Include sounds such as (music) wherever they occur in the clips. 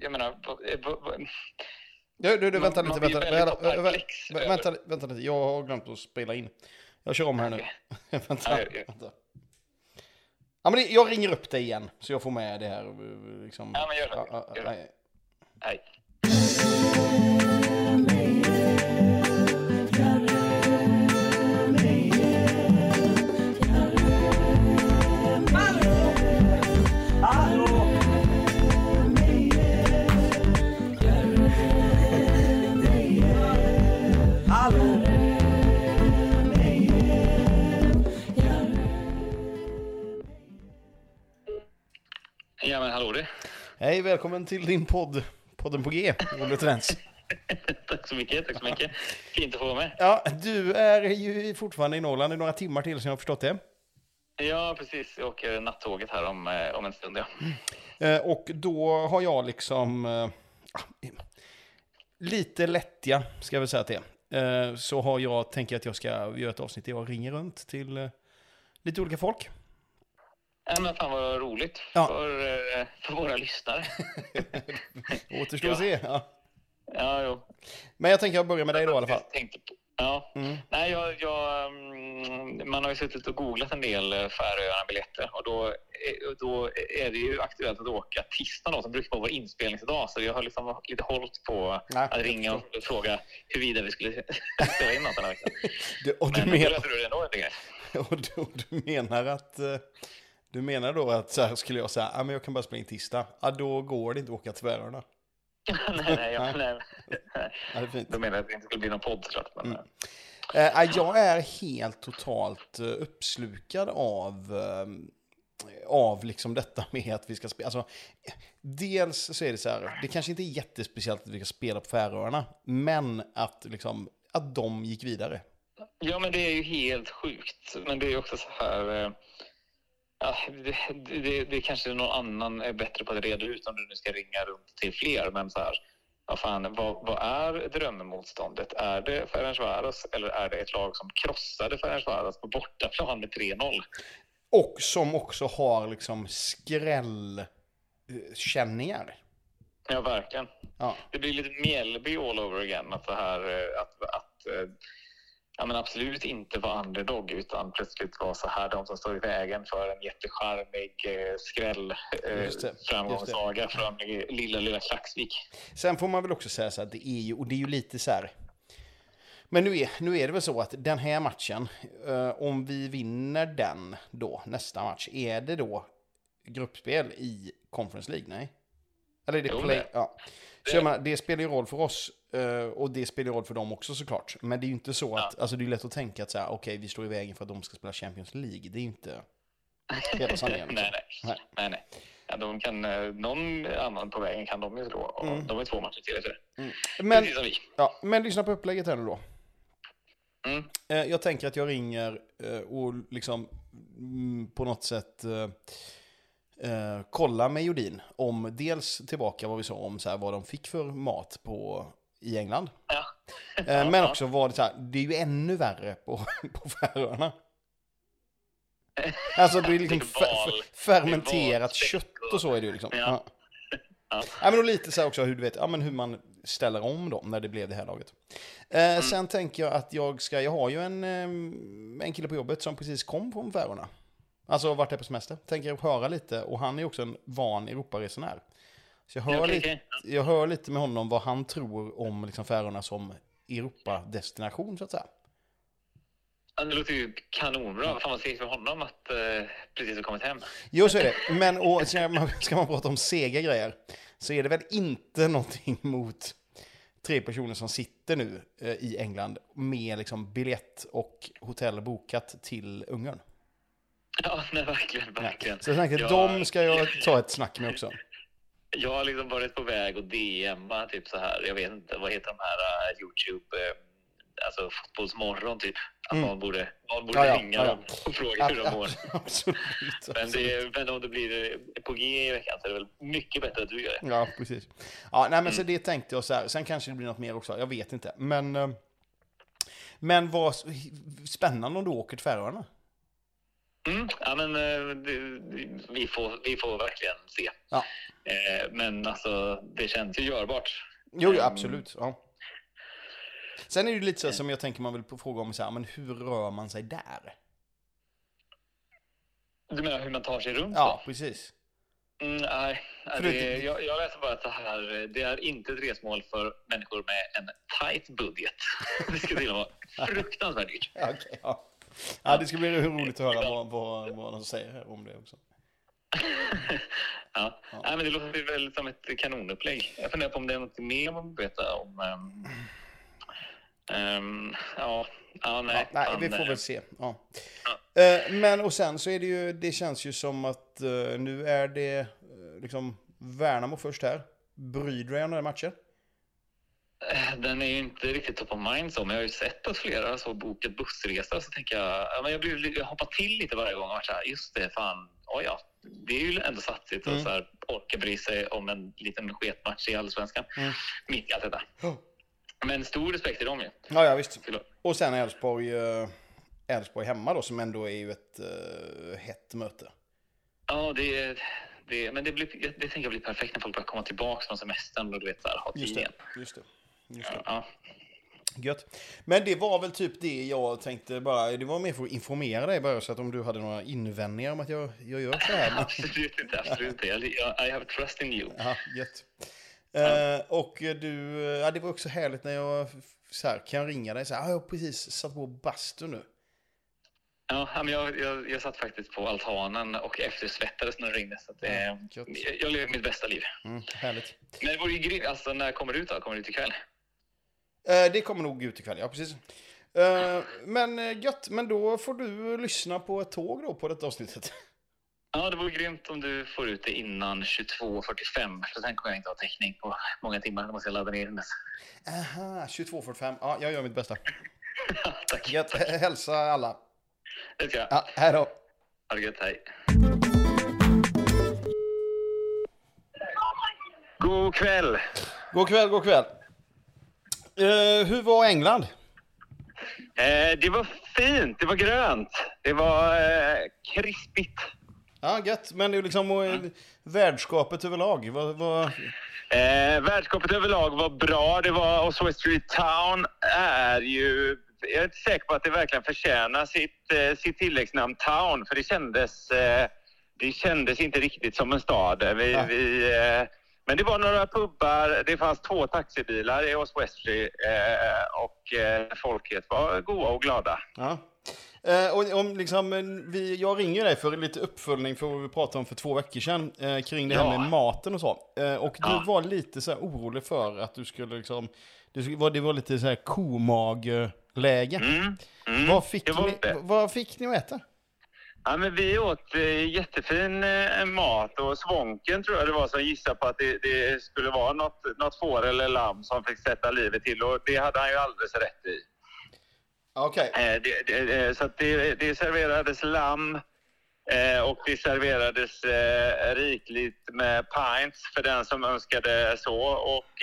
jag menar, eh, Du, du, du vänta Man- lite, man vänta, vänta, vänta, vänta, vänta, lite, jag har glömt att spela in. Jag kör om här nu. (laughs) vänta, ja. vänta. Ja, men det, jag ringer upp dig igen, så jag får med det här. Liksom. Ja, men gör det. Gör det. nej. Hallå du. Hej, välkommen till din podd, podden på G, Olle Trends. (laughs) tack så mycket, tack så mycket. Fint att få vara med. Ja, du är ju fortfarande i Norrland i några timmar till, som jag har förstått det. Ja, precis. Jag åker nattåget här om, eh, om en stund, ja. Eh, och då har jag liksom eh, lite lättja, ska jag väl säga till så har jag, tänker att jag ska göra ett avsnitt där jag ringer runt till lite olika folk. Ja, men fan vad roligt Ja. för, eh, för våra lyssnare. (laughs) Återstår att se. Ja. Ja, jo. Men jag tänker jag börjar med dig då i alla fall. Ja. Mm. Nej, jag, jag, mm, man har ju suttit och googlat en del eh, Färöarna-biljetter och då, är- då är det ju aktuellt att åka tisdag då, som brukar vara inspelningsdag. Så jag har liksom lite hållit på Ja, att ringa och fråga huruvida vi skulle (laughs) spela in något den här veckan. Du, och, du Men då men, löser du ändå, (laughs) och, du, och du menar att... eh, Du menar då att så här skulle jag säga, ah, men jag kan bara spela in tisdag. Ja, då går det inte att åka till (laughs) nej, nej, ja, nej. Ja, det är fint. Då menar jag att det inte skulle bli någon podd såklart. Men, Mm. Eh, nej, jag är helt totalt eh, uppslukad av, eh, av liksom detta med att vi ska spela. Alltså, eh, dels så är det så här, det kanske inte är jättespeciellt att vi ska spela på Färöarna, men att, liksom, att de gick vidare. Ja, men det är ju helt sjukt. Men det är också så här... Ja, det, det, det kanske någon annan är bättre på att reda ut om du nu ska ringa runt till fler. Men så här, vad, fan, vad, vad är drömmotståndet? Är det Ferencvaros eller är det ett lag som krossade Ferencvaros på bortaplan med 3-0? Och som också har liksom skrällkänningar. Ja, verkligen. Ja. Det blir lite Mjällby all over again. Att, det här, eh, att, att eh, ja, men absolut inte vara underdog utan plötsligt vara så här de som står i vägen för en jättecharmig eh, skräll eh, Just det, just framgångssaga från eh, lilla, lilla Klaxvik. Sen får man väl också säga så att det är ju, och det är ju lite så här. Men nu är, nu är det väl så att den här matchen, eh, om vi vinner den då, nästa match, är det då gruppspel i Conference League? Nej? Eller är det Jo, play? det. Ja. Så menar, det spelar ju roll för oss eh, och det spelar ju roll för dem också såklart. Men det är ju inte så att, alltså det är lätt att tänka att så här, okej, vi står i vägen för att de ska spela Champions League. Det är ju inte hela sanningen. liksom. nej, nej. Nej. nej, nej. Ja, de kan, eh, någon annan på vägen kan de ju slå. Och Mm. De är två matcher till. det. Men, Precis som vi. ja, men lyssna på upplägget här nu då. Mm. Eh, Jag tänker att jag ringer och liksom mm, på något sätt eh, kolla med Jodin om dels tillbaka vad vi sa om så här, vad de fick för mat på, i England. Ja. Eh, Men också vad det, så här, det är ju ännu värre på, (laughs) på Färöarna. (laughs) Alltså det är liksom fermenterat kött och så är det ju liksom. Ja. Ja. Ja. Ja, men och lite så här också hur du vet, ja, men hur man ställer om dem när det blev det här laget. Eh, Mm. Sen tänker jag att jag ska, jag har ju en, eh, en kille på jobbet som precis kom från Färöarna. Alltså varit där på semester. Tänker höra lite och han är också en van Europaresenär. Så jag hör, Okej, lite, okej. jag hör lite med honom vad han tror om liksom Färöarna som Europadestination så att säga. Ja, Det låter ju kanonbra. Fan vad trevligt för honom att eh, precis ha kommit hem. Jo, så är det. Men och, ska, man, ska man prata om sega grejer så är det väl inte någonting mot tre personer som sitter nu eh, i England med liksom biljett och hotell bokat till Ungern. Ja, nej, verkligen, verkligen. Så jag tänker att Ja. de ska jag ta ett snack med också. Jag har liksom varit på väg och DMa typ så här. Jag vet inte, vad heter de här uh, Youtube, eh, alltså fotbollsmorgon typ. Att Mm. någon borde, någon borde Ja, ringa ja, dem och fråga hur de mår. Men, det, men om det blir eh, på G i veckan så är det väl mycket bättre att du gör det. Ja, precis. Ja, nej, men så Mm. det tänkte jag så här. Sen kanske det blir något mer också. Jag vet inte. Men, men vad spännande om du åker till Färöarna. Mm, ja, men eh, vi, får, vi får verkligen se. Ja. Eh, men alltså, det känns ju görbart. Jo, jo Ehm, absolut. Ja. Sen är det lite så som jag tänker man vill fråga om så här, men hur rör man sig där? Du menar hur man tar sig runt? Ja, precis. Mm, nej, det, jag, jag läser bara det här det är inte ett resmål för människor med en tight budget. (laughs) Det ska till att vara fruktansvärt dyrt. (laughs) Ja, okej, ja. Ja, det ska bli roligt att höra vad, vad, vad de säger om det också. (laughs) Ja. Nej, men det låter väl som ett kanonupplägg. Jag funderar på om det är något mer man vill veta om... ehm, ehm, ja, ja, nej. Ja, nej, vi får väl se. Ja. Eh, Men och sen så är det ju, det känns ju som att eh, nu är det eh, liksom Värnamo först här. Bryr du dig om den matchen? Eh, Den är inte riktigt top of mind så, men jag har ju sett att flera har så bokat bussresa så tänker jag, ja, men jag, blir, li- jag hoppar till lite varje gång och varit så här, just det, fan, ja. Det är ju ändå satsigt Mm. att så här, orka bry sig om en liten sketmatch i Allsvenskan. Mm. Mitt i allt detta. Men stor respekt till dem ju. Ja, ja visst. Och sen Elfsborg, eh, Elfsborg hemma då, som ändå är ju ett uh, hett möte. Ja, det, är- det, men det, blir, det tänker jag blir perfekt när folk börjar komma tillbaka från semestern och du vet, så här, ha tid igen. Just det. Just det. Ja, Gött. Men det var väl typ det jag tänkte bara, det var mer för att informera dig bara så att om du hade några invändningar om att jag, jag gör så här. (laughs) Absolut inte. Absolut inte. Jag, I have trust in you. ja, gött. Eh, och du, ja det var också härligt när jag så här, kan ringa dig så här, "Ah, jag har precis satt på bastu nu. Ja, men jag, jag, jag satt faktiskt på altanen och eftersvettades när du ringde. Så att det, Ja, gött. jag, jag lever mitt bästa liv. Mm, härligt. Men det vore ju grymt. Alltså, när kommer det ut då? Kommer det ut ikväll? Eh, det kommer nog ut ikväll, ja precis. Eh, men eh, gött, men då får du lyssna på ett tåg då på detta avsnittet. Ja, det vore grymt om du får ut det innan 22.45. För sen kommer jag inte ha täckning på många timmar. Då måste jag ladda ner den. Aha, 22.45. Ja, jag gör mitt bästa. (laughs) tack. Gött, tack. hälsa alla. Det ska jag. Ja, hej då. Ha det gött. Hej. God kväll. God kväll, god kväll. Eh, hur var England? Eh, det var fint, det var grönt, det var eh, krispigt. Ja, gött. Men det är liksom eh, värdskapet överlag. Vad, vad... Eh, värdskapet överlag var bra. Det var Oslo Street Town är ju... Jag är inte säker på att det verkligen förtjänar sitt, eh, sitt tilläggsnamn Town, för det kändes, eh, det kändes inte riktigt som en stad. Vi, Ja. vi, eh, men det var några pubbar, det fanns två taxibilar i Os Westry eh, och eh, folket var goa och glada. Ja. Eh, och om liksom, vi, jag ringer dig för lite uppföljning för vad vi pratade om för två veckor sedan eh, kring det här Ja. med maten och så. Eh, och du Ja. var lite så här orolig för att du skulle liksom, det, var- det var lite så här komag-läge. Mm. Mm. Vad, fick ni, vad fick ni att äta? Ja, men vi åt eh, jättefin eh, mat och Svånken tror jag det var som gissade på att det, det skulle vara något, något får eller lamm som fick sätta livet till och det hade han ju alldeles rätt i. Okej. Det, eh, så det, det serverades lamm och det serverades rikligt med pints för den som önskade så och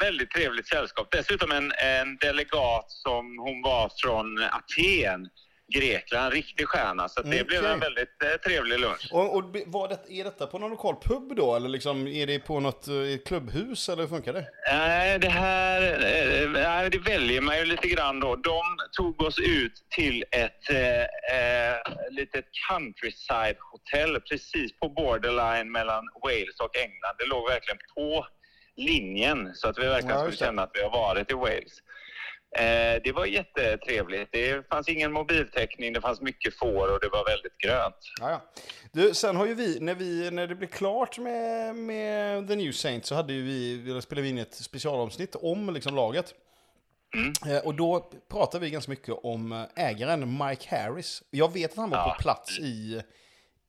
väldigt trevligt sällskap. Dessutom en, en delegat som hon var från Aten, Grekland, riktig stjärna. Så det blev en väldigt eh, trevlig lunch. Och, och var det, är detta på någon lokal pub då? Eller liksom, är det på något eh, klubbhus eller hur funkar det? Nej, det här eh, det väljer man ju lite grann då. De tog oss ut till ett eh, eh, litet countryside-hotell precis på borderline mellan Wales och England. Det låg verkligen på linjen så att vi verkligen Ja, skulle känna att vi har varit i Wales. Eh, det var jättetrevligt. Det fanns ingen mobiltäckning, det fanns mycket får och det var väldigt grönt. Ja, ja. Du, sen har ju vi, när, vi, när det blev klart med, med The New Saint så hade ju vi, spelade vi in ett specialavsnitt om liksom laget. Mm. Eh, och då pratade vi ganska mycket om eh, ägaren Mike Harris. Jag vet att han var Ja. på plats i,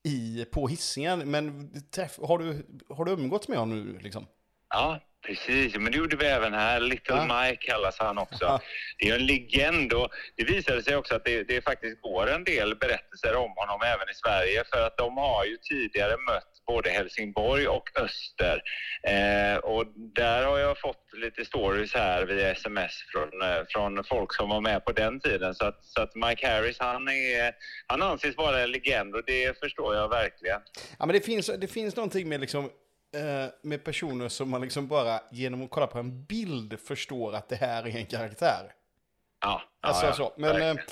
i, på hissingen, men träff, har, du, har du umgåtts med honom nu liksom? Ja, precis. Men det gjorde vi även här. Little Ja. Mike kallas han också. Ja. Det är en legend och det visade sig också att det, det faktiskt går en del berättelser om honom även i Sverige för att de har ju tidigare mött både Helsingborg och Öster. Eh, och där har jag fått lite stories här via sms från, eh, från folk som var med på den tiden. Så att, så att Mike Harris, han, är, han anses vara en legend och det förstår jag verkligen. Ja, men det finns, det finns någonting med liksom med personer som man liksom bara genom att kolla på en bild förstår att det här är en karaktär. Ja, Alltså ja, så. Men, eh,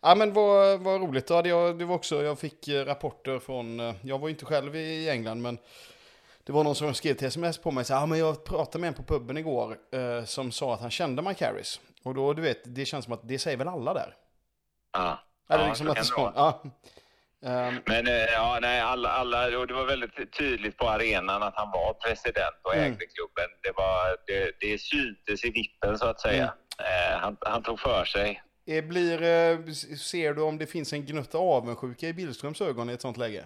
ja, men vad, vad roligt. Ja, det, var också, jag fick eh, rapporter från, eh, jag var ju inte själv i England, men det var någon som skrev till sms på mig, så, ja, men jag pratade med en på puben igår eh, som sa att han kände Mike Harris. Och då, du vet, det känns som att det säger väl alla där. ja. Eller Ja, liksom att så, ja. Ehm, Men eh, ja, nej, alla, alla, och det var väldigt tydligt på arenan att han var president och Mm. ägde klubben. Det, var, det, det syntes i vippen så att säga. Mm. Eh, han, han tog för sig. eh, blir, ser du om det finns en gnutta avundsjuka i Billströms ögon i ett sånt läge?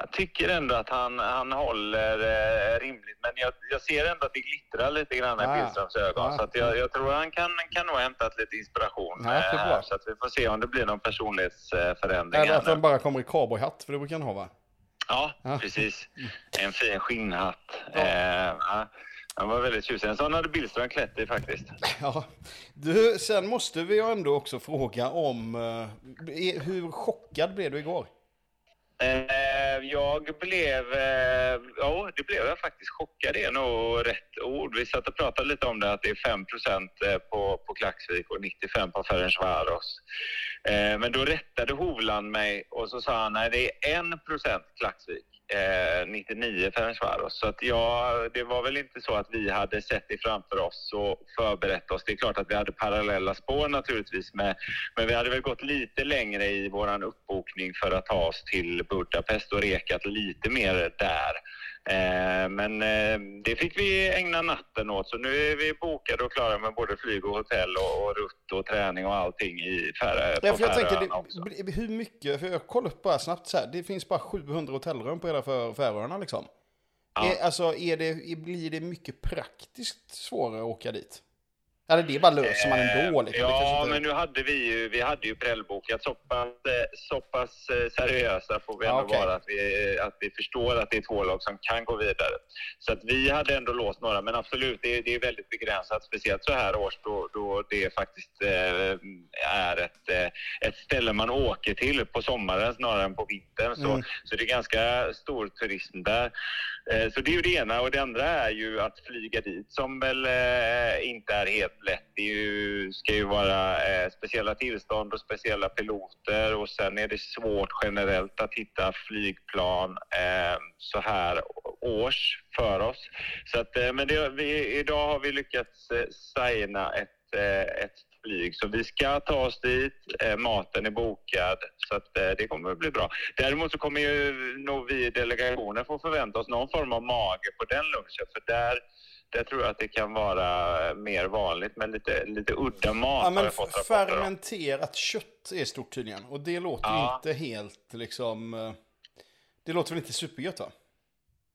Jag tycker ändå att han, han håller eh, rimligt, men jag, jag ser ändå att det glittrar lite grann i. Billströms ögon. Ja. Så att jag, jag tror han kan, kan nog hämtat lite inspiration. Är eh, bra. så att vi får se om det blir någon personlighetsförändring. Eller här att han bara kommer i cowboyhatt, för det brukar han ha va? Ja, Ja. precis. (laughs) En fin skinnhatt. Ja. Eh. Han var väldigt tjusig. En sån hade Billström klätt i faktiskt. (laughs) Ja, du, sen måste vi ju ändå också fråga om eh, hur chockad blev du igår? Eh, jag blev, eh, ja det blev jag faktiskt. Chockad är nog rätt ord. Vi satt och pratade lite om det att det är 5 eh, på, på Klaxvik och 95 på Ferencvaros. Men då rättade Hovland mig och så sa han nej det är 1% Klaxvik. Eh, 99 Ferencvaros. Så att ja, det var väl inte så att vi hade sett det framför oss och förberett oss. Det är klart att vi hade parallella spår naturligtvis med, men vi hade väl gått lite längre i våran uppbokning för att ta oss till Budapest och rekat lite mer där. Eh, men eh, det fick vi ägna natten åt, så nu är vi bokade och klara med både flyg och hotell och, rutt och träning och allting i Färö, Ja, på för jag tänker, Färöarna också. det, hur mycket, för jag kollade upp bara snabbt så här, det finns bara 700 hotellrum på hela Fär- Färöarna liksom. Ja. Är, alltså, är det, blir det mycket praktiskt svårare att åka dit? Eller det bara löser man ändå liksom. det kanske Ja, inte... men nu hade vi ju, vi hade ju prällbokat så pass, eh, så pass eh, seriösa får vi ändå okej. vara att vi, att vi förstår att det är två lag som kan gå vidare. Så att vi hade ändå låst några, men absolut, det, är- det är väldigt begränsat, speciellt så här års då, då det faktiskt eh, är ett, eh, ett ställe man åker till på sommaren snarare än på vintern. Så, Mm. så det är ganska stor turism där. Eh, så det är ju det ena och det andra är ju att flyga dit som väl eh, inte är helt lätt. Det ju, ska ju vara eh, speciella tillstånd och speciella piloter och sen är det svårt generellt att hitta flygplan så här års för oss. Så att, men det, vi, idag har vi lyckats signa ett, ett flyg så vi ska ta oss dit. Eh, maten är bokad så att eh, det kommer att bli bra. Däremot så kommer ju nog vi i delegationen få förvänta oss någon form av mage på den lunchen för där där tror jag att det kan vara mer vanligt med lite, lite udda mat. Ja, men rapporter om. fermenterat kött är stort tydligen. Och det låter Ja. inte helt liksom... eh, Det låter väl inte supergött va?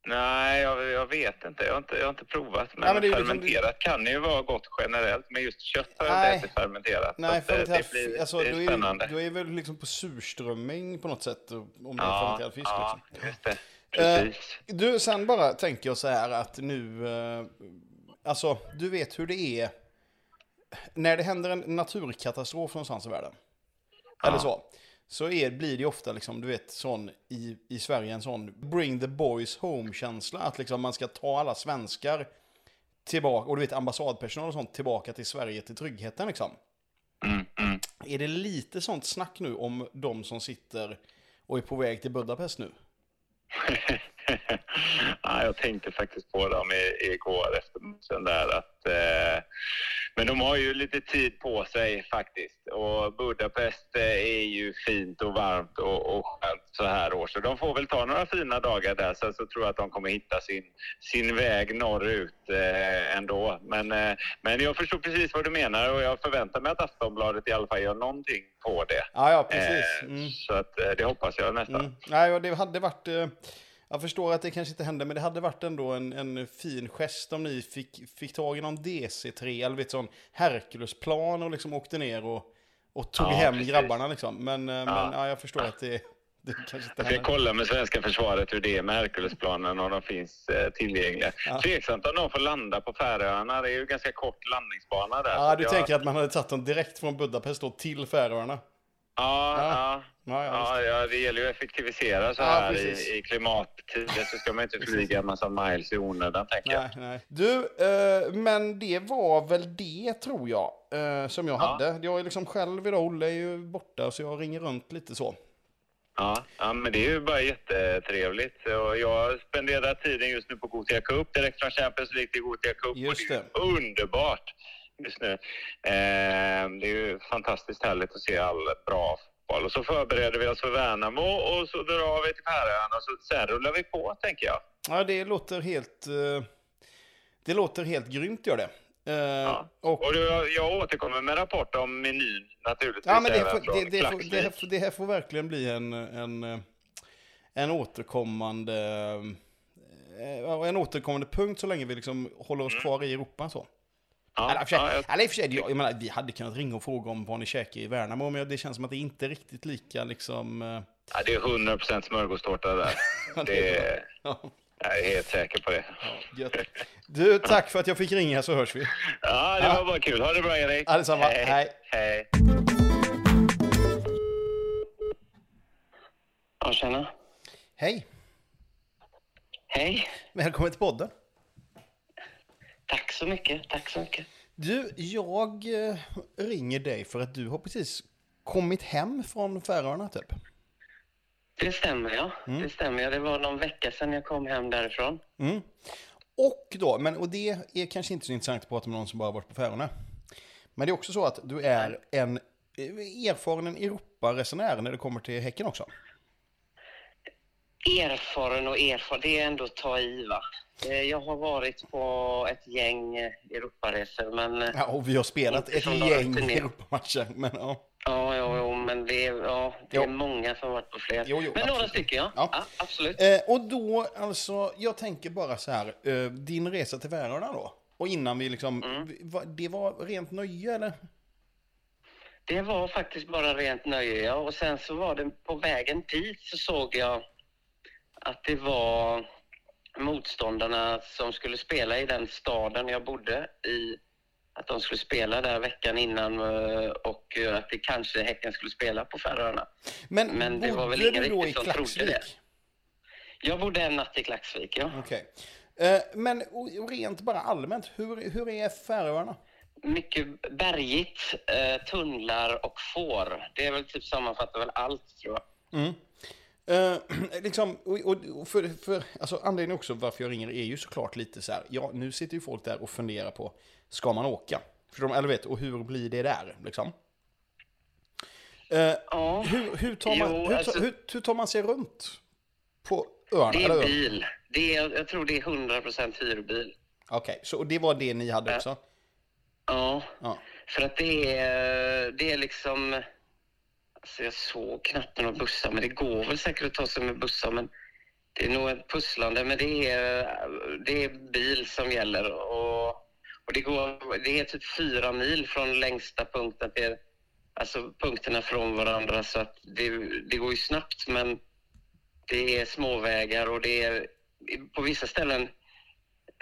Nej, jag, jag vet inte. Jag har inte, jag har inte provat. Men, Ja, men det är liksom- fermenterat kan ju vara gott generellt. Men just kött har jag Nej. inte ätit fermenterat. Nej, att, eh, det, blir, alltså, det är är, spännande. du- då är väl liksom på surströmming på något sätt. Om det är ja, fermenterad fisk ja, liksom. just det. Eh, Precis. Du, sen bara tänker jag så här att nu, eh, alltså du vet hur det är när det händer en naturkatastrof någonstans i världen. Eller Ja. så. Så är, blir det ofta liksom, du vet, sån i, i Sverige en sån bring the boys home-känsla. Att liksom man ska ta alla svenskar tillbaka, och du vet ambassadpersonal och sånt, tillbaka till Sverige till tryggheten liksom. Mm, mm. Är det lite sånt snack nu om de som sitter och är på väg till Budapest nu? (laughs) ja, jag tänkte faktiskt på dem igår efter matchen där. Att, eh, men de har ju lite tid på sig faktiskt. Och Budapest eh, är ju fint och varmt och, och skönt så här års. Så de får väl ta några fina dagar där. Sen så tror jag att de kommer hitta sin, sin väg norrut eh, ändå. Men, eh, men jag förstår precis vad du menar och jag förväntar mig att Aftonbladet i alla fall gör någonting på det. Ja, ja, precis. Eh, Mm. Så att, eh, det hoppas jag nästan. Mm. Nej, och det hade varit... Jag förstår att det kanske inte hände, men det hade varit ändå en, en fin gest om ni fick, fick tag i någon DC3, eller vet sån Herculesplan och liksom åkte ner och, och tog Ja, hem precis. grabbarna liksom. Men, eh, men ja, jag förstår att det, det kanske inte Jag hände. kolla med svenska försvaret hur det är med Herculesplanen om de finns eh, tillgängliga. Ja. Tveksamt om de får landa på Färöarna. Det är ju ganska kort landningsbana där. Ja, du jag, tänker att man hade tagit dem direkt från Budapest då till Färöarna? Ja, ja. Ja, ja, Ja, ja, det gäller ju att effektivisera så Ja, här precis. i, i klimattider så ska man inte flyga en massa miles i onödan, tänker jag. Nej, nej. Du, eh, men det var väl det tror jag, eh, som jag Ja. hade. Jag är liksom själv idag, Olle är ju borta, så jag ringer runt lite så. Ja, ja, men det är ju bara jättetrevligt. Och jag spenderar tiden just nu på Gothia Cup, direkt från Champions League till Gothia Cup. Just det. är underbart just nu. Eh, det är ju fantastiskt härligt att se all bra fotboll. Och så förbereder vi oss för Värnamo och så drar vi till Färöarna och så, sen rullar vi på, tänker jag. Ja, det låter helt... eh, Det låter helt grymt gör det. Eh, Ja. Och, Och då, jag återkommer med rapport om menyn naturligtvis. ja, men det, får, det, det, får, det, här, det här får verkligen bli en, en, en återkommande... En återkommande punkt så länge vi liksom håller oss kvar i Europa så. Ja, Eller, i och för sig- ja, jag- eller i och för sig, jag, jag menar, vi hade kunnat ringa och fråga om vad ni käkar i Värnamo, men det känns som att det inte är riktigt lika liksom... eh, Ja, det är 100 procent smörgåstårta där. (laughs) Det är, Ja, jag är helt säker på det. gött. Du, tack för att jag fick ringa så hörs vi. Ja, det Ja. var bara kul. Ha det bra, Erik. Ja, detsamma. Hej. Hej. Ja, tjena. Hej, Hej. välkommen till podden. Tack så mycket. Tack så mycket. Du, jag eh, ringer dig för att du har precis kommit hem från Färöarna typ. Det stämmer, ja. Mm. Det stämmer. ja. Det var någon vecka sedan jag kom hem därifrån. Mm. Och då, men och det är kanske inte så intressant att prata med någon som bara varit på Färöarna. Men det är också så att du är en eh, erfaren Europaresenär när det kommer till Häcken också. Erfaren och erfaren, det är ändå att ta i, va? Eh, Jag har varit på ett gäng eh, Europaresor, men... eh, Ja, och vi har spelat ett gäng. Europamatcher. Men ja. Ja, ja, ja, men det är, ja, det är Jo. många som har varit på fler. Jo, jo, men några stycken, ja. Ja. ja. absolut. Eh, och då, alltså, jag tänker bara så här, eh, din resa till Färöarna då? Och innan vi liksom, Mm. det var rent nöje eller? Det var faktiskt bara rent nöje, ja. Och sen så var det på vägen dit så såg jag att det var motståndarna som skulle spela i den staden jag bodde i. Att de skulle spela där veckan innan eh, och eh, att det kanske Häcken skulle spela på Färöarna. Men, Men det var väl ingen riktigt som trodde Klaxvik? det. Jag bodde en natt i Klaxvik, ja. Okej. Eh, men rent bara allmänt, hur, hur är Färöarna? Mycket bergigt, tunnlar och får. Det är väl typ sammanfattar väl allt, tror jag. Mm. Eh, (clears throat) liksom, och, och, för, för, alltså, anledningen också varför jag ringer är ju såklart lite så här, ja nu sitter ju folk där och funderar på, ska man åka? Förstår de? Eller vet, och hur blir det där liksom? Eh, Ja. hur, hur, tar man, Jo, hur, alltså- hur, hur tar man sig runt på öarna? Det eller är ön? bil. Det är, jag tror det är 100% hyrbil. Okej, så och det var det ni hade Ja. också? Ja, Ja. för att det är, det är liksom... Alltså jag såg knappt några bussar, men det går väl säkert att ta sig med bussar. Men det är nog ett pusslande, men det är, det är bil som gäller. Och, och det, går, det är typ fyra mil från längsta punkten till alltså punkterna från varandra. Så att det, det går ju snabbt, men det är småvägar och det är på vissa ställen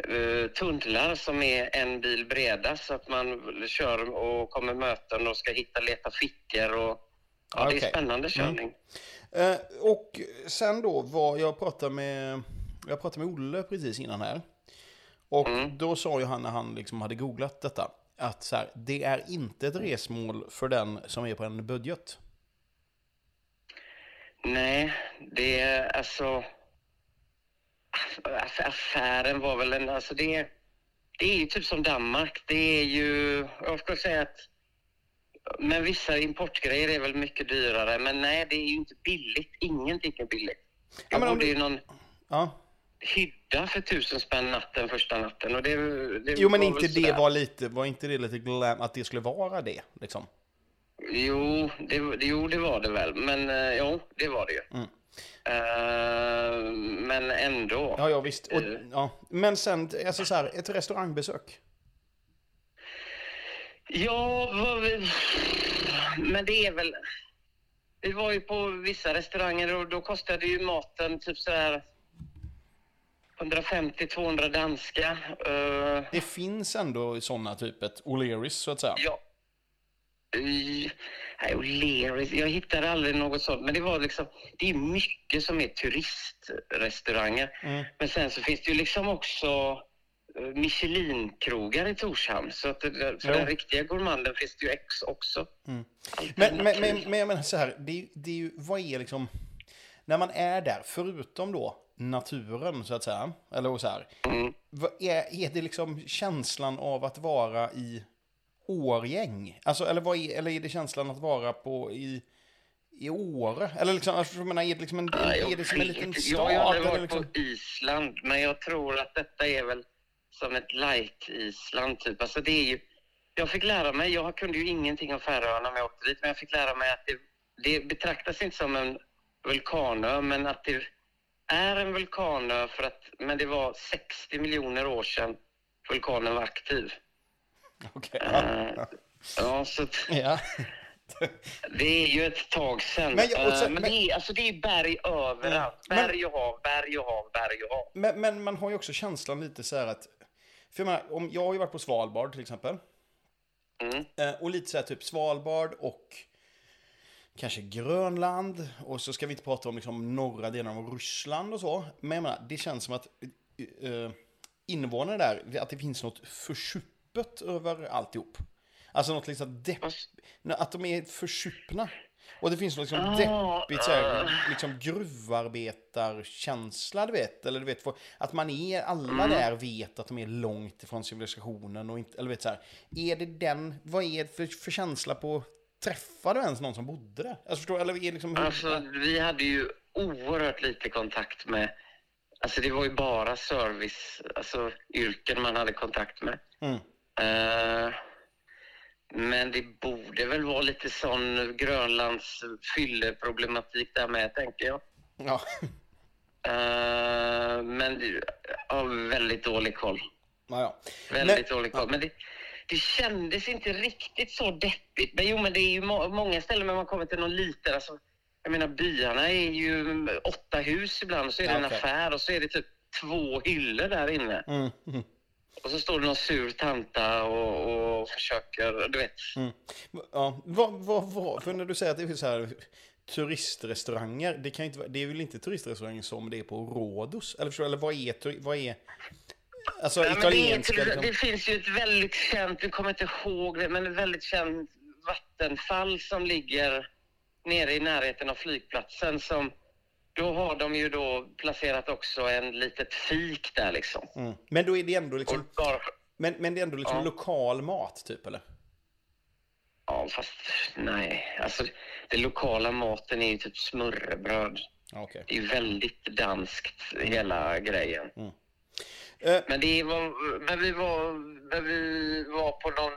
Uh, tunnlar som är en bil breda så att man kör och kommer möten och ska hitta, leta fickor och ja, det är spännande körning. Eh, och sen då var jag pratade med, jag pratade med Olle precis innan här. Och Mm. då sa ju han när han liksom hade googlat detta, att så här, det är inte ett resmål för den som är på en budget. Nej, det är alltså... aff- Affären var väl en... Alltså det, det är ju typ som Danmark. Det är ju... Jag skulle säga att... Men vissa importgrejer är väl mycket dyrare. Men nej, det är ju inte billigt. Ingenting är billigt. Ja, Jag men om bodde du- i någon Ja. hydda för tusen spänn natten första natten. Och det, det Jo men inte det var lite, var inte det lite glam, att det skulle vara det liksom? Jo det, jo, det var det väl. Men eh, jo, det var det ju. Mm. Eh, men ändå. Ja, ja visst. Och, Eh. ja. Men sen, alltså så här, ett restaurangbesök. Ja, vi... men det är väl... Vi var ju på vissa restauranger och då kostade ju maten typ så här 150-200 danska. Eh, Det finns ändå sådana typ ett O'Learys så att säga. ja. Y- Nej, O'Learys. Jag hittade aldrig något sånt. Men det var liksom, det är mycket som är turistrestauranger. Mm. Men sen så finns det ju liksom också eh, Michelin-krogar i Torshamn. Så att det, för Jo. den riktiga gourmanden finns det ju ex också. Men, Alternativ. men, men, men jag menar så här, det, det är ju, vad är liksom, när man är där, förutom då naturen så att säga, eller så här, Mm. vad är, är det liksom känslan av att vara i Årgäng? Alltså, eller, vad är, eller är det känslan att vara på i, i Åre? Eller liksom, alltså, jag menar, är det liksom en, Ja, är det som en liten stad? Jag har aldrig varit liksom, på Island, men jag tror att detta är väl som ett light-Island typ. Alltså det är ju, jag fick lära mig, jag kunde ju ingenting om Färöarna när jag åkte dit, men jag fick lära mig att det, det betraktas inte som en vulkanö, men att det är en vulkanö för att, men det var 60 miljoner år sedan vulkanen var aktiv. Okej, Eh, ja, Ja, så att, (laughs) ja. det är ju ett tag sedan. Men jag- sen- Eh, men, men- det, är, alltså, det är berg överallt. Men- Berg och hav, berg och hav, berg och hav. Men, men man har ju också känslan lite så här att, för jag menar, om, jag har ju varit på Svalbard till exempel, Mm. Eh, och lite så här typ Svalbard och kanske Grönland. Och så ska vi inte prata om liksom norra delen av Ryssland och så. Men jag menar, det känns som att uh, invånarna där, att det finns något försupet över alltihop. Alltså något liksom depp, Vad- att de är försupna. Och det finns något liksom Ah, deppigt så här, ah. liksom gruvarbetarkänsla, du vet. Eller du vet, att man är, alla Mm. där vet att de är långt ifrån civilisationen och inte, eller vet så här. Är det den, vad är det för, för känsla på, träffar du ens någon som bodde där? Alltså förstår eller är det liksom Alltså, vi hade ju oerhört lite kontakt med... Alltså det var ju bara service, alltså yrken man hade kontakt med. Mm. Eh, men det borde väl vara lite sån Grönlands fylleproblematik där med, tänker jag. Ja, Eh, men jag har väldigt dålig koll. ja, ja. Väldigt dålig koll. Men det, det kändes inte riktigt så deppigt. Men jo, men det är ju må många ställen när man kommer till någon liten... Alltså, jag menar, byarna är ju åtta hus ibland så är det Ja, en okej. affär och så är det typ två hyllor där inne. Mm, mm, Och så står det någon sur tanta och, och försöker, du vet. mm. Ja, vad, vad, vad, för när du säger att det finns så här turistrestauranger, det, kan inte, det är väl inte turistrestauranger som det är på Rhodos? Eller förstår du, eller vad är, vad är alltså Ja, det, italienska till, liksom? det finns ju ett väldigt känt, jag kommer inte ihåg det, men ett väldigt känt vattenfall som ligger nere i närheten av flygplatsen som då har de ju då placerat också en litet fik där liksom. Mm. Men då är det ändå liksom, bara, men, men det är ändå liksom Ja. lokal mat typ eller? ja, fast nej. Alltså, den lokala maten är ju typ smörrebröd. Okej. Det är ju väldigt danskt, hela grejen. Eh, Men det var, när vi var, när vi var på någon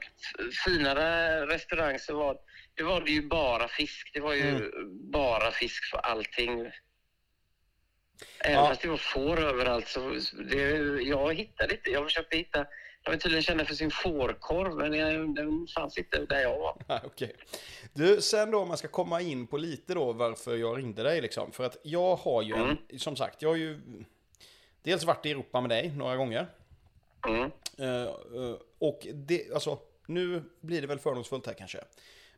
finare restaurang så var det, var det ju bara fisk. Det var ju Mm. bara fisk för allting. Även Ja. fast det var får överallt så det, jag hittade inte. Jag försökte hitta. De är tydligen kända för sin fårkorv men jag, den fanns inte där jag var. Nej, (laughs) Okej. Du, sen då om man ska komma in på lite då varför jag ringde dig liksom. För att jag har ju, Mm. en, som sagt, jag har ju dels varit i Europa med dig några gånger. Mm. Eh, och det, alltså, nu blir det väl fördomsfullt här kanske.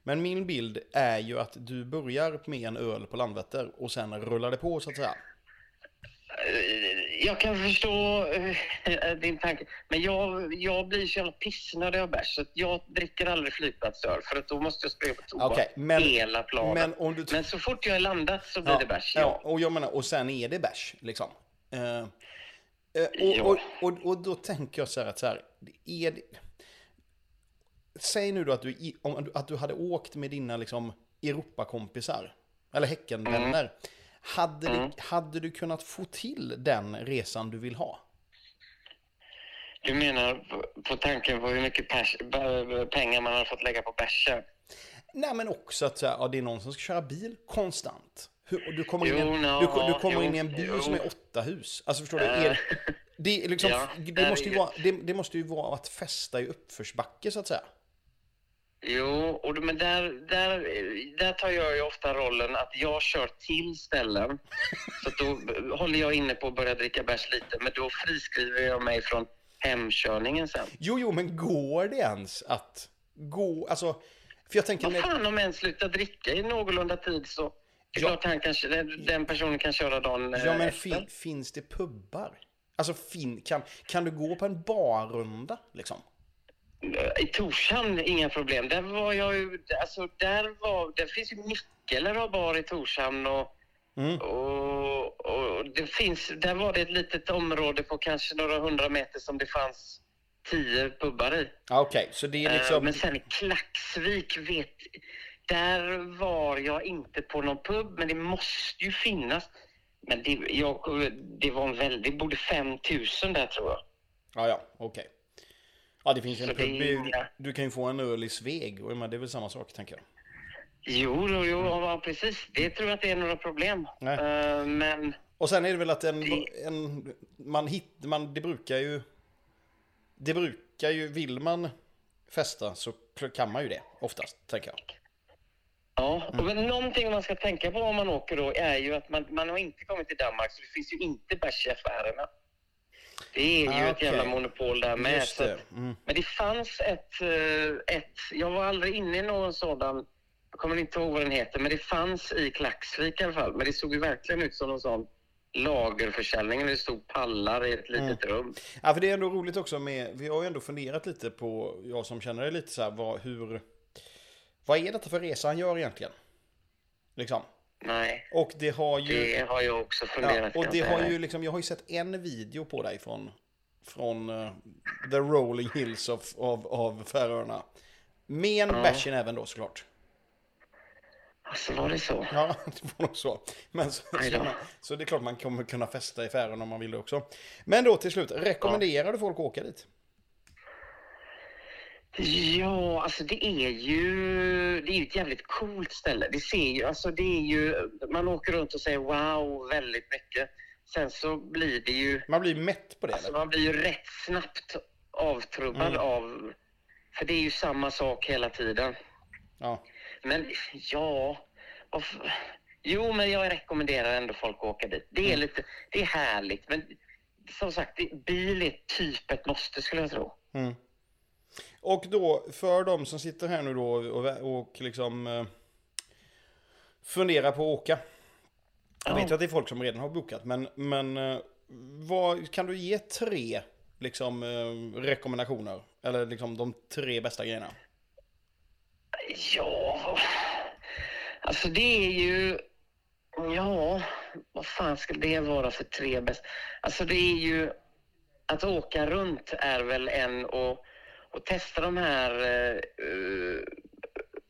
Men min bild är ju att du börjar med en öl på Landvetter och sen rullar det på så att säga. Eh, Jag kan förstå eh, din tanke, men jag, jag blir så jävla pissnödig av bärs så jag dricker aldrig flygplatsöl för att då måste jag springa på toa Okej, men- hela planen. Men Men, om du... så fort jag är landat så blir det bärs, ja. och jag menar, och sen är det bärs liksom. Eh, eh, Ja. och, och, och, och då tänker jag så här att så här, är det... Säg nu då att du, om, att du hade åkt med dina liksom Europakompisar, eller Häckenvänner. Hade, Mm. du, hade du kunnat få till den resan du vill ha? Du menar på, tanken på hur mycket pers, pengar man har fått lägga på bärsen? Nej, men också att ja, det är någon som ska köra bil konstant. Du kommer, in, Jo, en, nå, du, du kommer jo, in i en by jo. som är åtta hus. Alltså förstår du? Är, det, är liksom, Ja, det, där måste är ju ju- vara, det, det måste ju vara att fästa i uppförsbacke så att säga. Jo, och, men där, där, där tar jag ju ofta rollen att jag kör till ställen. (laughs) Så då håller jag inne på att börja dricka bärs lite, men då friskriver jag mig från hemkörningen sen. Jo, jo, men går det ens att gå, alltså För jag tänker... Vad Med, fan om en slutar dricka i någorlunda tid så... Ja. klart han kanske, den, personen kan köra dagen eh, ja, men fin, finns det pubbar? Alltså, fin, kan, kan du gå på en barrunda, liksom? I Torshamn, inga problem. Där var jag ju... Alltså, där var... Det finns ju Nickel har bar i Torshamn och... Mm. Och, och det finns... Där var det ett litet område på kanske några hundra meter som det fanns tio pubbar i. Ja, Okej, så det är Eh, liksom... Men sen i Klacksvik, vet, där var jag inte på någon pub, men det måste ju finnas. Men det, jag, det var en väldigt, det bodde 5000 där tror jag. Ja, ja, okej. Ja, det finns ju en det pub. inga- Du kan ju få en öl i Sveg. Och det är väl samma sak, tänker jag. Jo, jo, jo ja, precis. Det tror jag inte är några problem. Nej. Eh, men Och sen är det väl att en, Det- en man hit, man, det brukar ju, det brukar ju, vill man festa så kan man ju det oftast, tänker jag. Ja, och men någonting man ska tänka på om man åker då är ju att man, man har inte kommit till Danmark så det finns ju inte bärs i affärerna. Det är ju Ah, ett jävla okej. monopol där med. Just det. Mm. Men det fanns ett, eh, ett, jag var aldrig inne i någon sådan, jag kommer inte ihåg vad den heter, men det fanns i Klacksvik i alla fall. Men det såg ju verkligen ut som någon sån lagerförsäljning där det stod pallar i ett litet rum. Ja, för det är ändå roligt också med, vi har ju ändå funderat lite på, jag som känner det lite så här, vad, hur, vad är detta för resa han gör egentligen? Liksom. Nej, Och det har ju... det har jag också Ja, funderat och kan det har ju liksom, jag har ju sett en video på dig från, från eh, The Rolling Hills of, av, av Färöarna. Med en Ja. bärs i näven då såklart. Alltså var det så? Ja, (laughs) det var nog så. Men så, så, då. så det är klart man kommer kunna festa i Färöarna om man vill det också. Men då till slut, rekommenderar du folk att åka dit? Ja, alltså det är ju det är ett jävligt coolt ställe. Det ser ju, alltså det är ju, man åker runt och säger wow väldigt mycket. Sen så blir det ju, Man blir mätt på det alltså eller? man blir ju rätt snabbt avtrubbad Mm. av, för det är ju samma sak hela tiden. Ja. Men ja, varför- jo men jag rekommenderar ändå folk att åka dit. Det är Mm. lite, det är härligt men som sagt, bil är typ ett måste skulle jag tro. Mm. Och då, för de som sitter här nu då och, och liksom eh, funderar på att åka. Jag vet ju att det är folk som redan har bokat, men, men eh, vad, kan du ge tre liksom, eh, rekommendationer? Eller liksom de tre bästa grejerna? Ja, alltså det är ju... Ja, vad fan ska det vara för tre bäst? Alltså det är ju... Att åka runt är väl en och, och testa de här uh,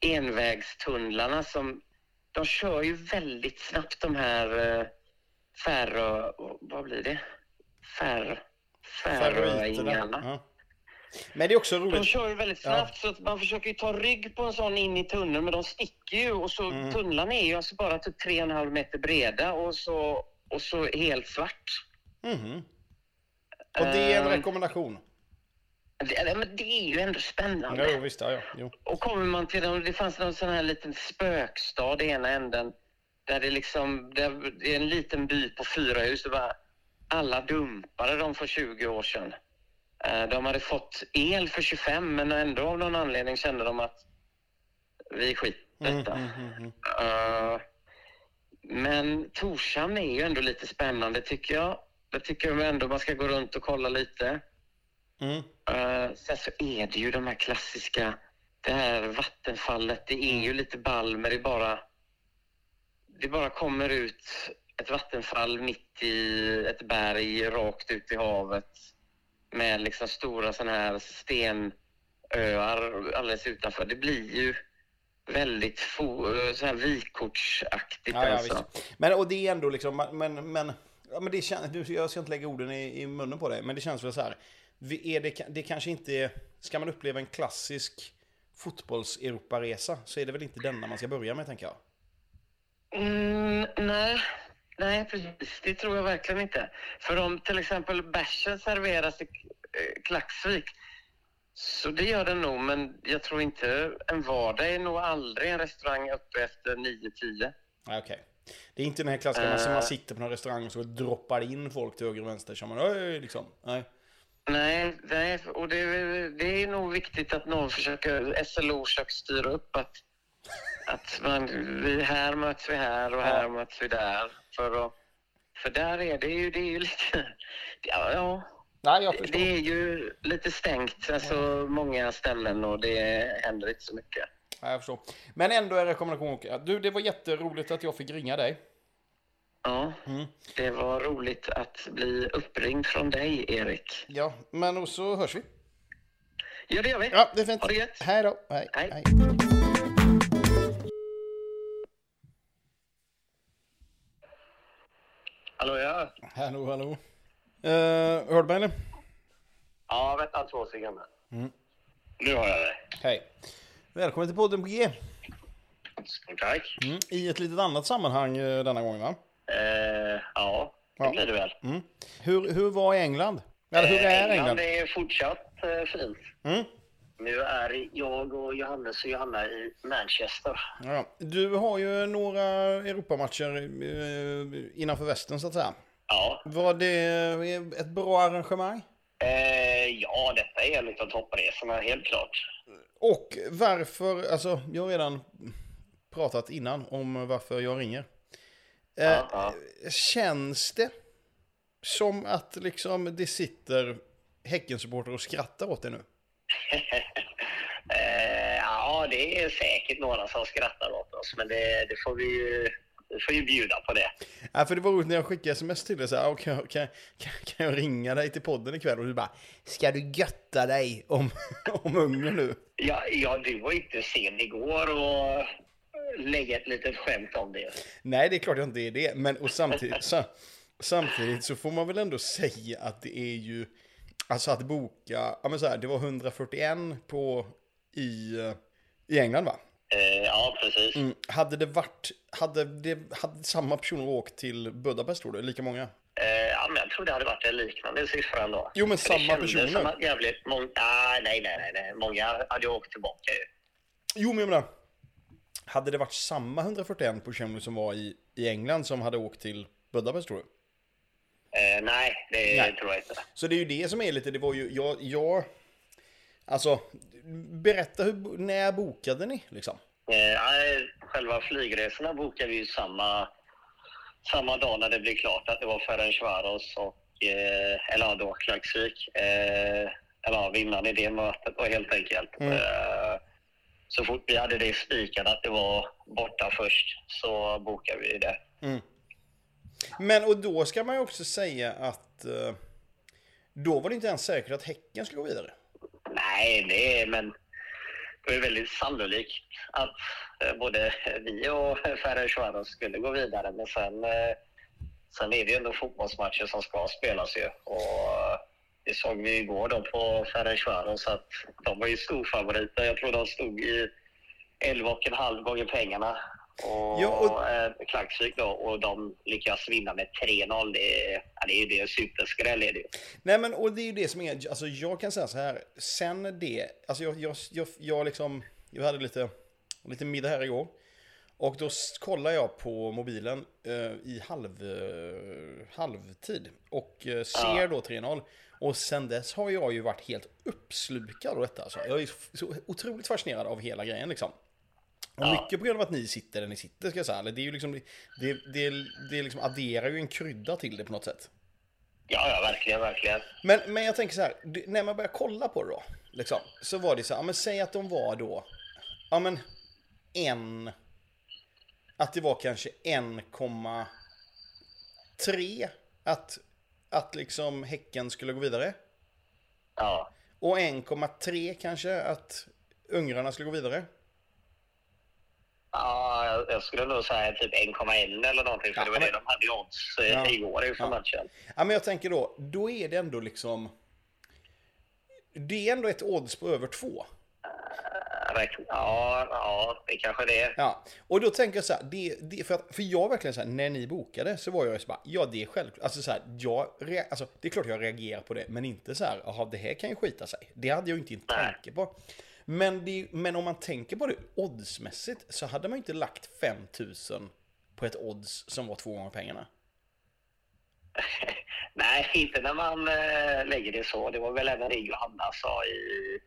envägstunnlarna som... De kör ju väldigt snabbt de här uh, Färö... Vad blir det? Fär, Färöingarna. Ja. Men det är också De roligt. kör ju väldigt Ja. snabbt så att man försöker ju ta rygg på en sån in i tunneln men de sticker ju och så Mm. tunnlarna är ju alltså bara typ 3,5 meter breda och så, och så helt svart. Mhm. Och det är en Ehm. rekommendation. Det, det- det är ju ändå spännande. Jo, visst, ja, ja. Jo. Och kommer man till dem, det fanns någon sån här liten spökstad i ena änden där det liksom, där det är en liten by på fyra hus. Det var, alla dumpade dem för 20 år sedan. Eh, De hade fått el för 25 men ändå av någon anledning kände de att vi skiter Mm, detta. mm, mm, mm. Eh, Men Torshamn är ju ändå lite spännande tycker jag. Jag tycker ändå man ska gå runt och kolla lite. Mm. Uh, sen så är det ju de här klassiska, det här vattenfallet, det är ju lite ball men det bara, det bara kommer ut ett vattenfall mitt i ett berg rakt ut i havet med liksom stora sådana här stenöar alldeles utanför. Det blir ju väldigt fo- så här vykortsaktigt Ja, ja, alltså. visst. Men och det är ändå liksom, men, men, ja, men det känns, jag ska inte lägga orden i, i munnen på dig, men det känns väl så här. Är det, det kanske inte är, ska man uppleva en klassisk fotbolls-Europaresa så är det väl inte denna man ska börja med tänker jag. Mm, nej. nej, precis. Det tror jag verkligen inte. För om till exempel bärsen serveras i eh, Klacksvik så det gör den nog, men jag tror inte en vardag är nog aldrig en restaurang uppe efter 9-10. Nej, okej. Det är inte den här klassiska, man, Eh. man sitter på någon restaurang och så droppar in folk till höger och vänster. Så man, liksom. Nej. Nej, nej och det, det är nog viktigt att någon försöker, SLO försöker styra upp att, att man, vi här möts vi här och här Ja. möts vi där. För, att, för där är det ju, det är ju lite, (laughs) ja, ja Nej, det är ju lite stängt, alltså många ställen och det händer inte så mycket. Ja, jag förstår. Men ändå är rekommendation. Du, det var jätteroligt att jag fick ringa dig. Ja, Mm. det var roligt att bli uppringd från dig, Erik. Ja, men och så hörs vi. Ja, det gör vi. Ja, det är fint. Ha det gött. Hej då. Hej. Hej. Hallå ja. Hallå, hallå. Uh, hörde mig eller? Ja, vänta två sekunder. Nu har jag det. Hej. Välkommen till podden på G. Tack. Mm. I ett litet annat sammanhang eh, denna gången va? Eh, ja, det Ja. blir det väl. Mm. Hur, hur var England? Eller hur är England? är fortsatt eh, fint. Mm. Nu är jag och Johannes och Johanna i Manchester. Ja. Du har ju några Europamatcher eh, innanför västen så att säga. Ja, Var det ett bra arrangemang? eh, ja detta är en av toppresorna, helt klart. Och varför, alltså jag har redan pratat innan om varför jag ringer. Eh, Ja, ja. Känns det som att liksom det sitter Häckensupportrar och skrattar åt det nu? (laughs) eh, ja, det är säkert några som skrattar åt oss, men det, det får vi ju vi får ju bjuda på det. Ja, för det var roligt när jag skickade sms till dig så här, "Ah, kan, jag- kan, kan, kan jag ringa dig till podden ikväll? Och du bara, ska du götta dig om, (laughs) om Ungern nu? Ja, ja, du var inte sen igår och lägga ett litet skämt om det. Nej, det är klart jag inte är det. Men och samtidigt, så, samtidigt så får man väl ändå säga att det är ju... Alltså att boka, ja men så här, det var 141 på i, eh, i England va? Eh, ja, precis. Mm. Hade det varit, hade, det, hade samma personer åkt till Budapest tror du? Lika många? Eh, ja, men jag tror det hade varit en liknande siffra ändå. Jo, men För samma personer. Som att jävligt många... Ah, nej, nej, nej, nej. Många hade åkt tillbaka ju. Jo men jag menar, hade det varit samma 141 personer som var i, i England som hade åkt till Budapest tror du? Eh, nej, det Nej. tror jag inte. Så det är ju det som är lite, det var ju, jag, jag alltså, berätta hur, när bokade ni liksom? Eh, själva flygresorna bokade vi ju samma, samma dag när det blev klart att det var Ferencvaros och, eh, eller ja, då Klagsvik. Eh, eller ja, vinnaren i det mötet då helt enkelt. Mm. Eh, så fort vi hade det spikat att det var borta först så bokade vi det. Mm. Men och då ska man ju också säga att eh, då var det inte ens säkert att Häcken skulle gå vidare. Nej, det är, men det är väldigt sannolikt att eh, både vi och Ferencvaros skulle gå vidare. Men sen, eh, sen är det ju ändå fotbollsmatcher som ska spelas ju. Och det såg vi igår då på Ferencvaros att de var ju storfavoriter. Jag tror de stod i 11,5 gånger pengarna. Och, Ja, och- eh, då, och de lyckas vinna med 3-0. Det, är- ja, det är ju det superskräll är det ju. Nej men och det är ju det som är, alltså jag kan säga så här, sen det, alltså jag, jag, jag, jag liksom, jag hade lite, lite middag här igår. Och då kollar jag på mobilen eh, i halv, eh, halvtid och eh, ser Ja. då 3-0. Och sen dess har jag ju varit helt uppslukad av detta. Alltså. Jag är så otroligt fascinerad av hela grejen liksom. Och Ja. mycket på grund av att ni sitter där ni sitter ska jag säga. Det, är ju liksom, det, det, det liksom adderar ju en krydda till det på något sätt. Ja, ja, verkligen, verkligen. Men, men jag tänker så här, när man börjar kolla på det då, liksom, så var det så här, men säg att de var då, ja men en, att det var kanske 1,3 att, att liksom Häcken skulle gå vidare. Ja. Och 1,3 kanske att ungrarna skulle gå vidare. Ja, jag skulle nog säga typ 1,1 eller någonting. För ja, det var men... det de hade i odds eh, ja. igår inför ja. matchen. Ja, men jag tänker då, då är det ändå liksom... Det är ändå ett odds på över 2. Ja, ja, det kanske det är. Ja, och då tänker jag så här, det, det, för, att, för jag verkligen så här, när ni bokade så var jag ju så här, ja det är självklart, alltså så här, jag, alltså, det är klart jag reagerar på det, men inte så här, jaha det här kan ju skita sig. Det hade jag ju inte en tanke på. Men, det, men om man tänker på det oddsmässigt så hade man ju inte lagt 5000 på ett odds som var två gånger pengarna. (laughs) Nej, inte när man eh, lägger det så. Det var väl även det Johanna sa i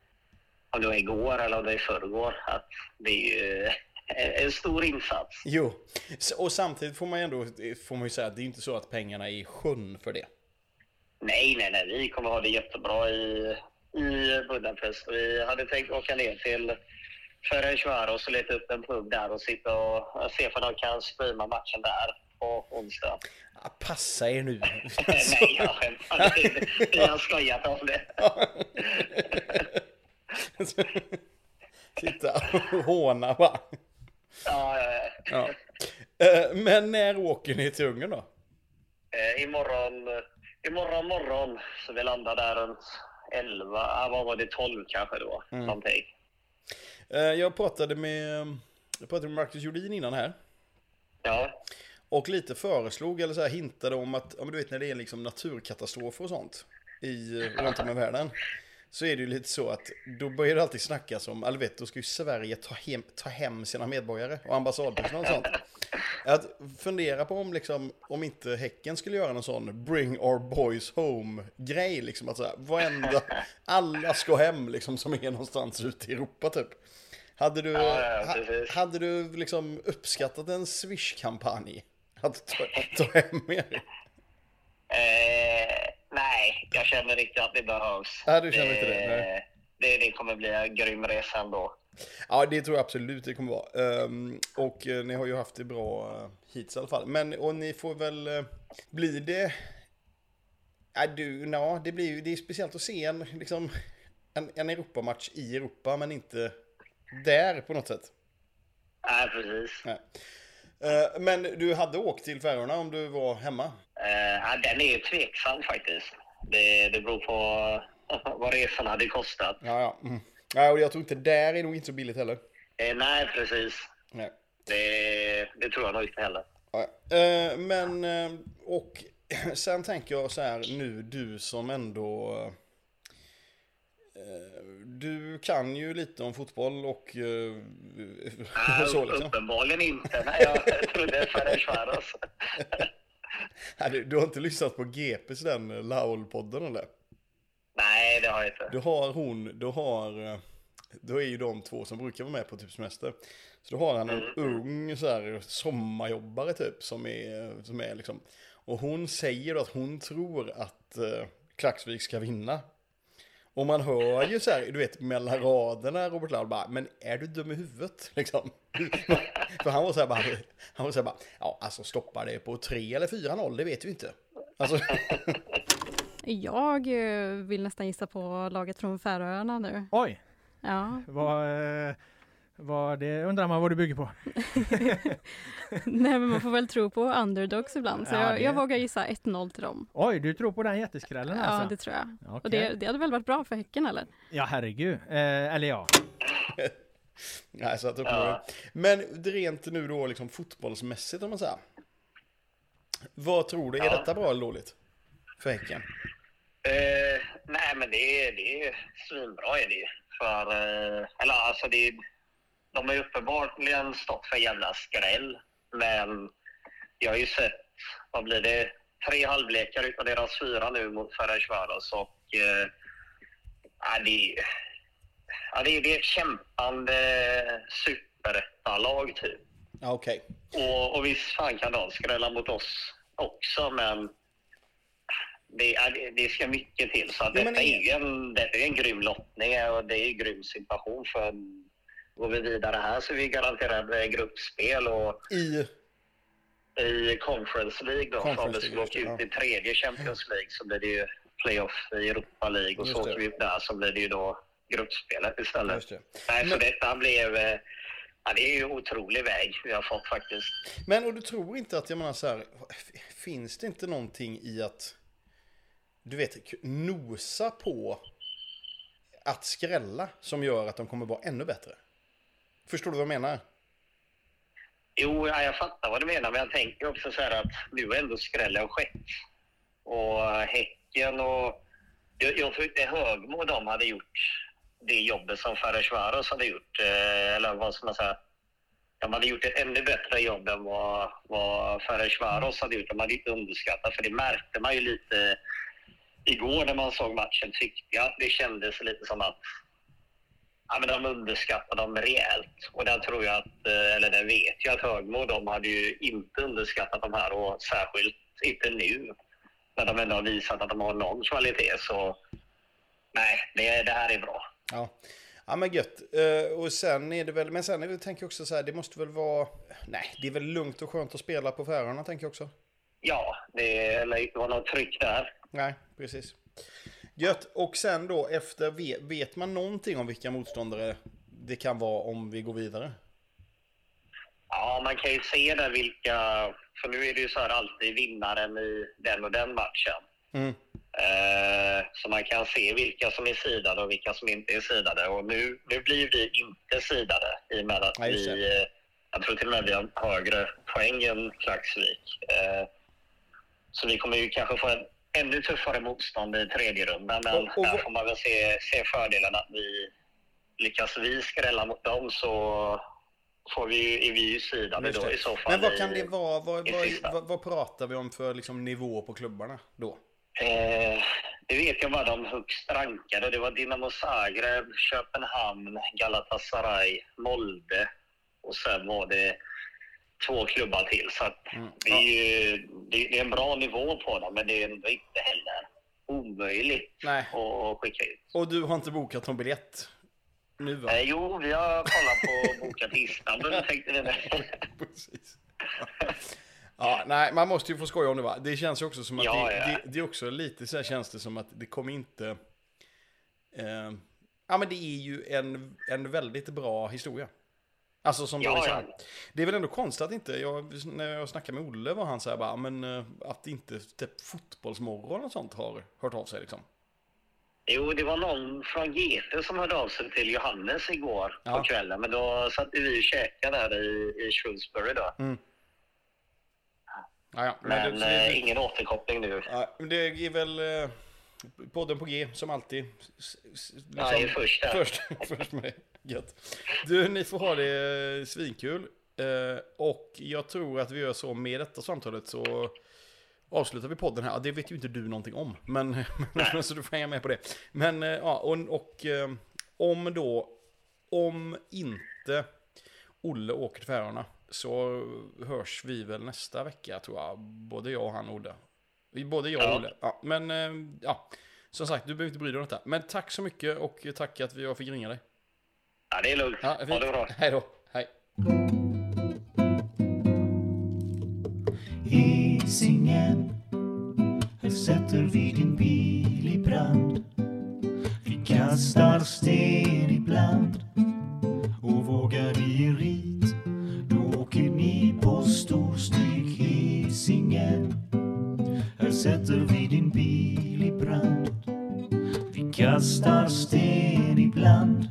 om det var igår eller om det var i förrgår, att det är ju eh, en stor insats. Jo, och samtidigt får man ju ändå får man ju säga att det är inte så att pengarna är i sjön för det. Nej, nej, nej. Vi kommer ha det jättebra i, i Budapest. Vi hade tänkt åka ner till Ferencvaros och leta upp en pub där och sitta och se om de kan streama matchen där på onsdag. Ja, passa er nu. (laughs) Nej, jag skämtar. Vi har skojat om det. (laughs) Titta och håna va? Ja, ja, ja. Eh, men när åker ni till Ungern då? Eh, imorgon, imorgon morgon. Så vi landar där runt 11, vad var det, 12 kanske då. Mm. Någonting. Eh, jag pratade med, jag pratade med Marcus Jolin innan här. Ja. Och lite föreslog, eller så här hintade om att, ja men du vet när det är liksom naturkatastrofer och sånt i, runt om i världen. Så är det ju lite så att då börjar det alltid snackas om, eller vet, då ska ju Sverige ta hem, ta hem sina medborgare och ambassadpersonal och sånt. Att fundera på om, liksom, om inte Häcken skulle göra någon sån bring our boys home-grej. Liksom, att så här, varenda, alla ska hem liksom, som är någonstans ute i Europa typ. Hade du, ja, ha, hade du liksom uppskattat en Swish-kampanj? Att ta, (laughs) ta hem er? Eh, nej, jag känner inte att det behövs. Nej, du känner det, inte det? Nej. Det, det kommer bli en grym resa ändå. Ja, det tror jag absolut det kommer vara. Um, och uh, ni har ju haft det bra uh, hittills i alla fall. Men, och ni får väl, uh, blir det... Ja, du, ja, det blir ju, det är speciellt att se en, liksom, en, en Europamatch i Europa, men inte där på något sätt. Nej, precis. Nej. Uh, men du hade åkt till Färöarna om du var hemma? Uh, den är ju tveksam faktiskt. Det, det beror på (laughs) vad resan hade kostat. Ja, ja. Mm. Ja, och jag tror inte där är nog inte så billigt heller. Eh, nej, precis. Nej. Det, det tror jag nog inte heller. Ja, eh, men, eh, och (laughs) sen tänker jag så här nu, du som ändå... Eh, du kan ju lite om fotboll och eh, (laughs) Nej, så liksom. Uppenbarligen inte. Nej, jag trodde Ferencvaros. (laughs) du, du har inte lyssnat på GPs den Laul-podden eller? Nej, det har jag inte. Du har hon, du har, eh, då är ju de två som brukar vara med på typ semester. Så då har han en mm. ung så här, sommarjobbare typ som är, som är liksom. Och hon säger då att hon tror att uh, Klaxvik ska vinna. Och man hör ju så här, du vet mellan raderna Robert Laul bara, men är du dum i huvudet? Liksom. (laughs) För han var så här bara, han var så här bara, ja alltså stoppar det på 3 eller 4-0, det vet vi inte. Alltså. (laughs) Jag eh, vill nästan gissa på laget från Färöarna nu. Oj! Ja. Vad, eh, vad det undrar man vad du bygger på. (laughs) Nej, men man får väl tro på underdogs ibland. Så ja, jag, det... jag vågar gissa 1-0 till dem. Oj, du tror på den jätteskrällen ja, alltså? Ja, det tror jag. Okay. Och det, det hade väl varit bra för Häcken, eller? Ja, herregud. Eh, eller ja. (laughs) Nej, så att ja. Men rent nu då, liksom fotbollsmässigt om man säger. Vad tror du, är detta bra eller dåligt? För Häcken? Eh, nej, men det är, det är svinbra är det För, eh, eller alltså det är, de har ju uppenbarligen stått för jävla skräll. Men jag har ju sett, vad blir det, tre halvlekar utav deras fyra nu mot Ferencvaros och eh, det, ja, det, det är ett kämpande superettalag typ. Okej. Okay. Och, och visst fan kan de skrälla mot oss också, men det, det ska mycket till. Så jo, detta, är ju en, detta är en grym lottning och det är en grym situation. För går vi vidare här så är vi garanterade gruppspel. Och I? I Conference League då. Conference om det skulle åka ut i tredje Champions League så blir det ju playoff i Europa League. Och så åker vi upp där så blir det ju då gruppspelet istället. Nej, Men... Så detta blev... Eh, ja, det är ju en otrolig väg vi har fått faktiskt. Men och du tror inte att, jag menar så här, finns det inte någonting i att du vet, nosa på att skrälla som gör att de kommer vara ännu bättre. Förstår du vad jag menar? Jo, jag fattar vad du menar, men jag tänker också så här att nu har ändå skrällen skett. Och Häcken och... Jag, jag tyckte Högmo de hade gjort det jobbet som Ferencvaros hade gjort. Eh, eller vad ska man säga? de hade gjort ett ännu bättre jobb än vad, vad Ferencvaros hade gjort. De hade inte underskattat, för det märkte man ju lite igår när man såg matchen. Tyckte jag det kändes lite som att ja, men de underskattade dem rejält. Och där tror jag att, eh, eller där vet jag att Högmo, de hade ju inte underskattat de här och särskilt inte nu när de ändå har visat att de har någon kvalitet. Så nej, det, det här är bra. Ja. Ja men gött. Uh, och sen är det väl, men sen är det, tänker jag också så här, det måste väl vara, nej, det är väl lugnt och skönt att spela på Färöarna tänker jag också. Ja, det var något tryck där. Nej, precis. Gött. Och sen då efter, vet, man någonting om vilka motståndare det kan vara om vi går vidare? Ja, man kan ju se där vilka, för nu är det ju så här alltid vinnaren i den och den matchen. Mm. Eh, så man kan se vilka som är sidade och vilka som inte är sidade. Och nu, nu blir vi inte sidade i och med att Nej, vi, eh, jag tror till och med vi har högre poäng än Klaxvik. Eh, så vi kommer ju kanske få en ännu tuffare motstånd i tredje rundan. Men och, och, där får man väl se, se fördelen att vi lyckas vi skrälla mot dem så får vi, är vi ju sidade då i så fall. Men vad kan det vara? Vad, vad, vad, vad, pratar vi om för liksom, nivå på klubbarna då? Eh, det vet jag bara de högst rankade. Det var Dinamo Zagreb, Köpenhamn, Galatasaray, Molde och sen var det två klubbar till. Så mm. det, är ju, det, är en bra nivå på dem, men det är inte heller omöjligt Nej. att skicka ut. Och du har inte bokat någon biljett? Nu va? Eh, jo, vi har kollat på Istanbul, (laughs) tänkte vi. Precis. Ja, nej, man måste ju få skoja om det va. Det känns ju också som att ja, det, ja. Det, det, är också lite så här känns det som att det kommer inte... Eh, ja men det är ju en, en väldigt bra historia. Alltså som ja, liksom, ja. Det är väl ändå konstigt att inte, jag, när jag snackade med Olle var han så här bara, men eh, att inte typ fotbollsmorgon och sånt har hört av sig liksom. Jo, det var någon från GT som hörde av sig till Johannes igår ja. på kvällen. Men då satt vi och käkade där i, i Shrewsbury då. Mm. Ja, men, men det, det, eh, ingen återkoppling nu. Det är väl eh, podden på G som alltid. Liksom, ja, är först där. Först, (laughs) först med Gött. Du, ni får ha det svinkul. Eh, och jag tror att vi gör så med detta samtalet så avslutar vi podden här. Det vet ju inte du någonting om. Men, (laughs) men så du får hänga med på det. Men eh, ja, och, och eh, om då, om inte Olle åker till Färöarna så hörs vi väl nästa vecka tror jag. Både jag och han Olle. Både jag och Olle. Ja, men ja, som sagt, du behöver inte bry dig om detta. Men tack så mycket och tack att jag fick ringa dig. Ja, det är lugnt. Ja, ha det bra. Hej då. Hej. Hisingen sätter vi din bil i brand. Vi kastar sten ibland och vågar i rit. Då åker ni på storstryk. Hisingen. Här sätter vi din bil i brand. Vi kastar sten ibland